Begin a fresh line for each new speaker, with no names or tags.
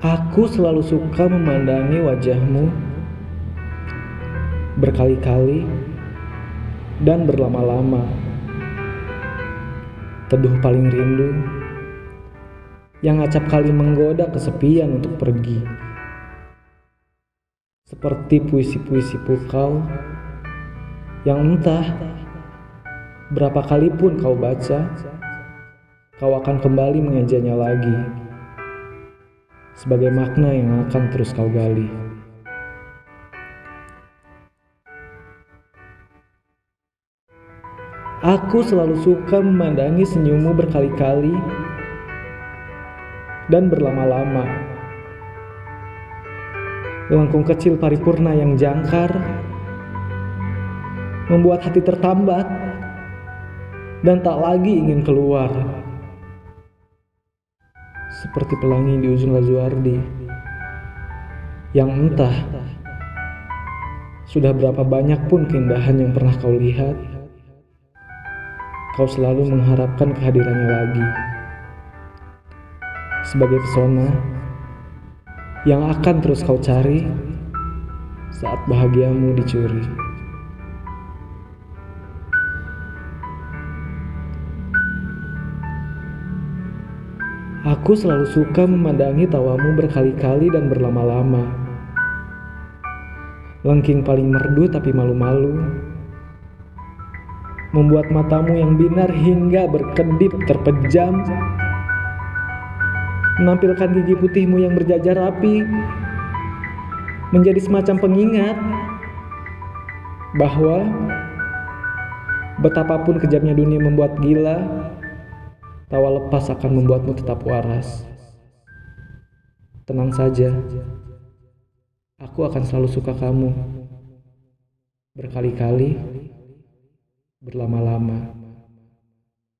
Aku selalu suka memandangi wajahmu berkali-kali dan berlama-lama. Teduh paling rindu yang acap kali menggoda kesepian untuk pergi. Seperti puisi-puisi pukau yang entah berapa kali pun kau baca, kau akan kembali mengejanya lagi sebagai makna yang akan terus kau gali. Aku selalu suka memandangi senyummu berkali-kali dan berlama-lama. Lengkung kecil paripurna yang jangkar membuat hati tertambat dan tak lagi ingin keluar seperti pelangi di ujung Lazuardi yang entah sudah berapa banyak pun keindahan yang pernah kau lihat kau selalu mengharapkan kehadirannya lagi sebagai pesona yang akan terus kau cari saat bahagiamu dicuri. Aku selalu suka memandangi tawamu berkali-kali dan berlama-lama. Lengking paling merdu tapi malu-malu. Membuat matamu yang binar hingga berkedip terpejam. Menampilkan gigi putihmu yang berjajar rapi. Menjadi semacam pengingat bahwa betapapun kejamnya dunia membuat gila, Tawa lepas akan membuatmu tetap waras. Tenang saja, aku akan selalu suka kamu. Berkali-kali, berlama-lama.